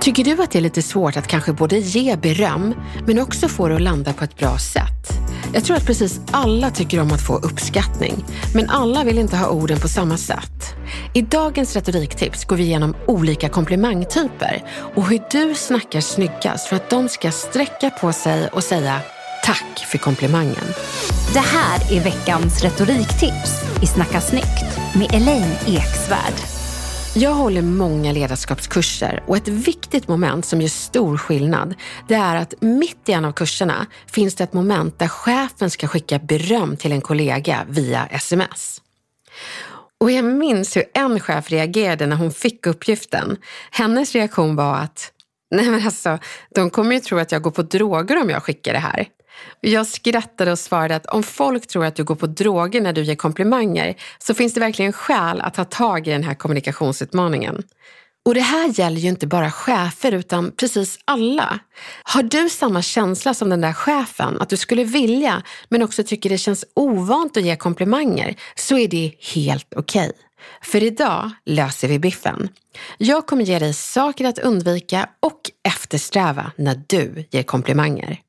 Tycker du att det är lite svårt att kanske både ge beröm, men också få det att landa på ett bra sätt? Jag tror att precis alla tycker om att få uppskattning, men alla vill inte ha orden på samma sätt. I dagens retoriktips går vi igenom olika komplimangtyper och hur du snackar snyggast för att de ska sträcka på sig och säga tack för komplimangen. Det här är veckans retoriktips i Snacka snyggt med Elaine Eksvärd. Jag håller många ledarskapskurser och ett viktigt moment som gör stor skillnad det är att mitt i en av kurserna finns det ett moment där chefen ska skicka beröm till en kollega via sms. Och jag minns hur en chef reagerade när hon fick uppgiften. Hennes reaktion var att Nej men alltså, de kommer ju tro att jag går på droger om jag skickar det här. Jag skrattade och svarade att om folk tror att du går på droger när du ger komplimanger så finns det verkligen skäl att ta tag i den här kommunikationsutmaningen. Och det här gäller ju inte bara chefer utan precis alla. Har du samma känsla som den där chefen, att du skulle vilja men också tycker det känns ovant att ge komplimanger, så är det helt okej. För idag löser vi biffen. Jag kommer ge dig saker att undvika och eftersträva när du ger komplimanger.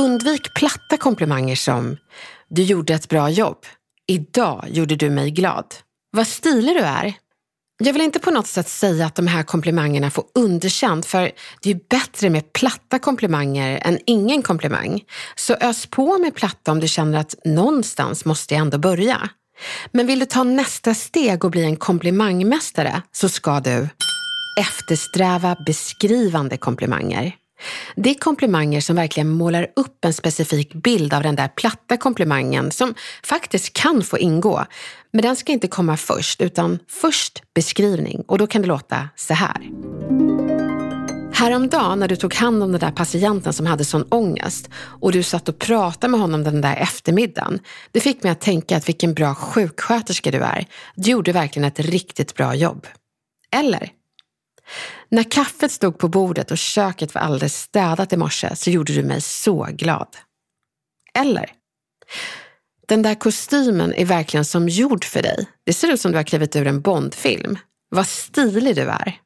Undvik platta komplimanger som “Du gjorde ett bra jobb”, “Idag gjorde du mig glad”, “Vad stilig du är”. Jag vill inte på något sätt säga att de här komplimangerna får underkänt för det är bättre med platta komplimanger än ingen komplimang. Så ös på med platta om du känner att någonstans måste jag ändå börja. Men vill du ta nästa steg och bli en komplimangmästare så ska du eftersträva beskrivande komplimanger. Det är komplimanger som verkligen målar upp en specifik bild av den där platta komplimangen som faktiskt kan få ingå. Men den ska inte komma först, utan först beskrivning och då kan det låta så här. Häromdagen när du tog hand om den där patienten som hade sån ångest och du satt och pratade med honom den där eftermiddagen. Det fick mig att tänka att vilken bra sjuksköterska du är. Du gjorde verkligen ett riktigt bra jobb. Eller? När kaffet stod på bordet och köket var alldeles städat i morse så gjorde du mig så glad. Eller? Den där kostymen är verkligen som gjord för dig. Det ser ut som du har klivit ur en Bondfilm. Vad stilig du är.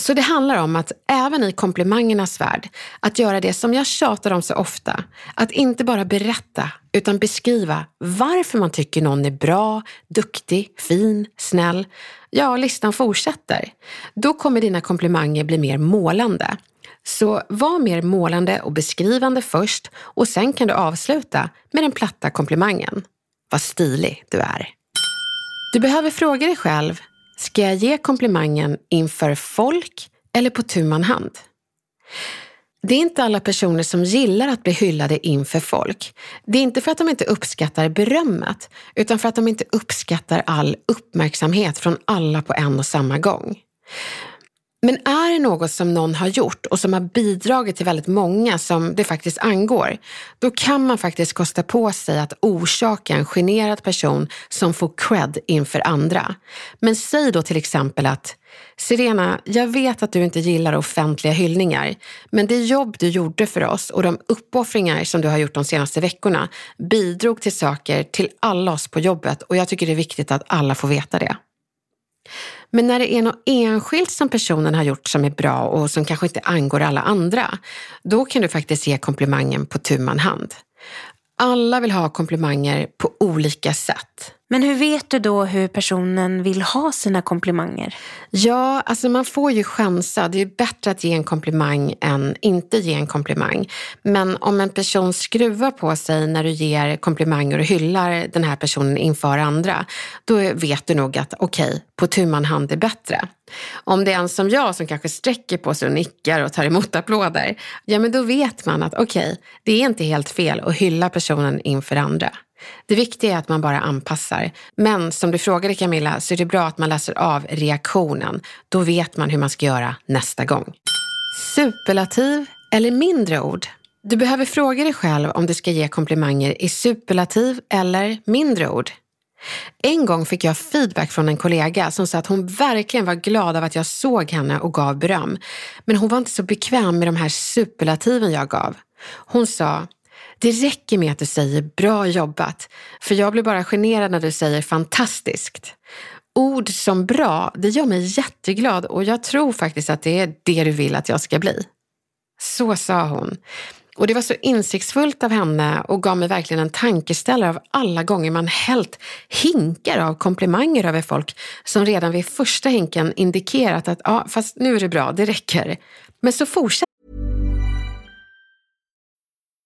Så det handlar om att även i komplimangernas värld, att göra det som jag tjatar om så ofta. Att inte bara berätta, utan beskriva varför man tycker någon är bra, duktig, fin, snäll. Ja, listan fortsätter. Då kommer dina komplimanger bli mer målande. Så var mer målande och beskrivande först och sen kan du avsluta med den platta komplimangen. Vad stilig du är. Du behöver fråga dig själv, ska jag ge komplimangen inför folk eller på tu man hand? Det är inte alla personer som gillar att bli hyllade inför folk. Det är inte för att de inte uppskattar berömmet, utan för att de inte uppskattar all uppmärksamhet från alla på en och samma gång. Men är det något som någon har gjort och som har bidragit till väldigt många som det faktiskt angår, då kan man faktiskt kosta på sig att orsaka en generad person som får cred inför andra. Men säg då till exempel att Sirena, jag vet att du inte gillar offentliga hyllningar, men det jobb du gjorde för oss och de uppoffringar som du har gjort de senaste veckorna bidrog till saker till alla oss på jobbet och jag tycker det är viktigt att alla får veta det. Men när det är något enskilt som personen har gjort som är bra och som kanske inte angår alla andra, då kan du faktiskt ge komplimangen på tu man hand. Alla vill ha komplimanger på olika sätt. Men hur vet du då hur personen vill ha sina komplimanger? Ja, alltså man får ju chansa. Det är bättre att ge en komplimang än inte ge en komplimang. Men om en person skruvar på sig när du ger komplimanger och hyllar den här personen inför andra, då vet du nog att okej, okay, på tu man hand är bättre. Om det är en som jag som kanske sträcker på sig och nickar och tar emot applåder, ja men då vet man att okej, okay, det är inte helt fel att hylla personen inför andra. Det viktiga är att man bara anpassar. Men som du frågade Camilla så är det bra att man läser av reaktionen. Då vet man hur man ska göra nästa gång. Superlativ eller mindre ord? Du behöver fråga dig själv om du ska ge komplimanger i superlativ eller mindre ord. En gång fick jag feedback från en kollega som sa att hon verkligen var glad av att jag såg henne och gav beröm. Men hon var inte så bekväm med de här superlativen jag gav. Hon sa, det räcker med att du säger bra jobbat, för jag blir bara generad när du säger fantastiskt. Ord som bra, det gör mig jätteglad och jag tror faktiskt att det är det du vill att jag ska bli. Så sa hon. Och det var så insiktsfullt av henne och gav mig verkligen en tankeställare av alla gånger man helt hinkar av komplimanger över folk som redan vid första hinken indikerat att ja, fast nu är det bra, det räcker. Men så fortsätter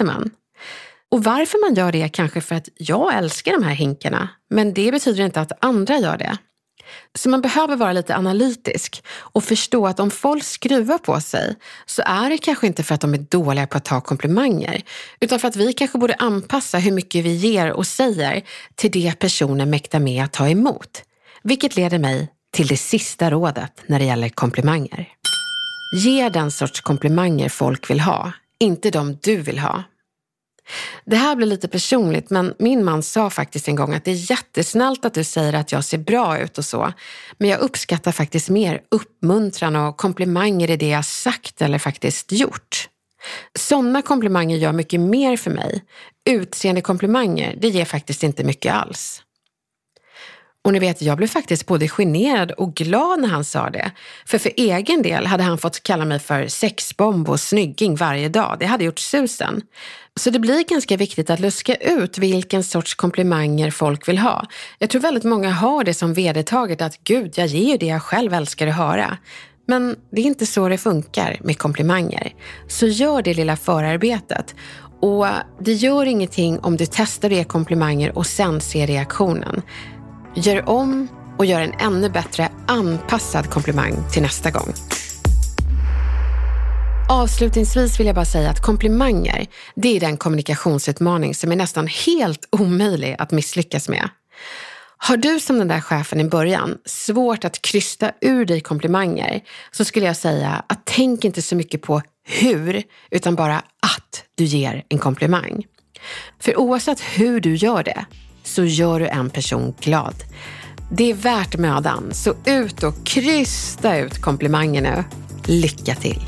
Man. Och varför man gör det kanske för att jag älskar de här hinkarna, men det betyder inte att andra gör det. Så man behöver vara lite analytisk och förstå att om folk skruvar på sig så är det kanske inte för att de är dåliga på att ta komplimanger, utan för att vi kanske borde anpassa hur mycket vi ger och säger till det personen mäktar med att ta emot. Vilket leder mig till det sista rådet när det gäller komplimanger. Ge den sorts komplimanger folk vill ha, inte de du vill ha. Det här blir lite personligt, men min man sa faktiskt en gång att det är jättesnällt att du säger att jag ser bra ut och så, men jag uppskattar faktiskt mer uppmuntran och komplimanger i det jag sagt eller faktiskt gjort. Sådana komplimanger gör mycket mer för mig. Utseende komplimanger, det ger faktiskt inte mycket alls. Och ni vet, jag blev faktiskt både generad och glad när han sa det. För för egen del hade han fått kalla mig för sexbomb och snygging varje dag. Det hade gjort susen. Så det blir ganska viktigt att luska ut vilken sorts komplimanger folk vill ha. Jag tror väldigt många har det som vedertaget att gud, jag ger ju det jag själv älskar att höra. Men det är inte så det funkar med komplimanger. Så gör det lilla förarbetet. Och det gör ingenting om du testar att ge komplimanger och sen ser reaktionen. Gör om och gör en ännu bättre anpassad komplimang till nästa gång. Avslutningsvis vill jag bara säga att komplimanger, det är den kommunikationsutmaning som är nästan helt omöjlig att misslyckas med. Har du som den där chefen i början svårt att krysta ur dig komplimanger så skulle jag säga att tänk inte så mycket på hur, utan bara att du ger en komplimang. För oavsett hur du gör det så gör du en person glad. Det är värt mödan, så ut och krysta ut komplimanger nu. Lycka till!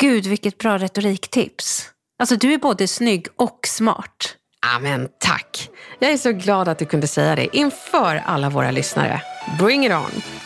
Gud, vilket bra retoriktips. Alltså, du är både snygg och smart. Amen, tack. Jag är så glad att du kunde säga det inför alla våra lyssnare. Bring it on!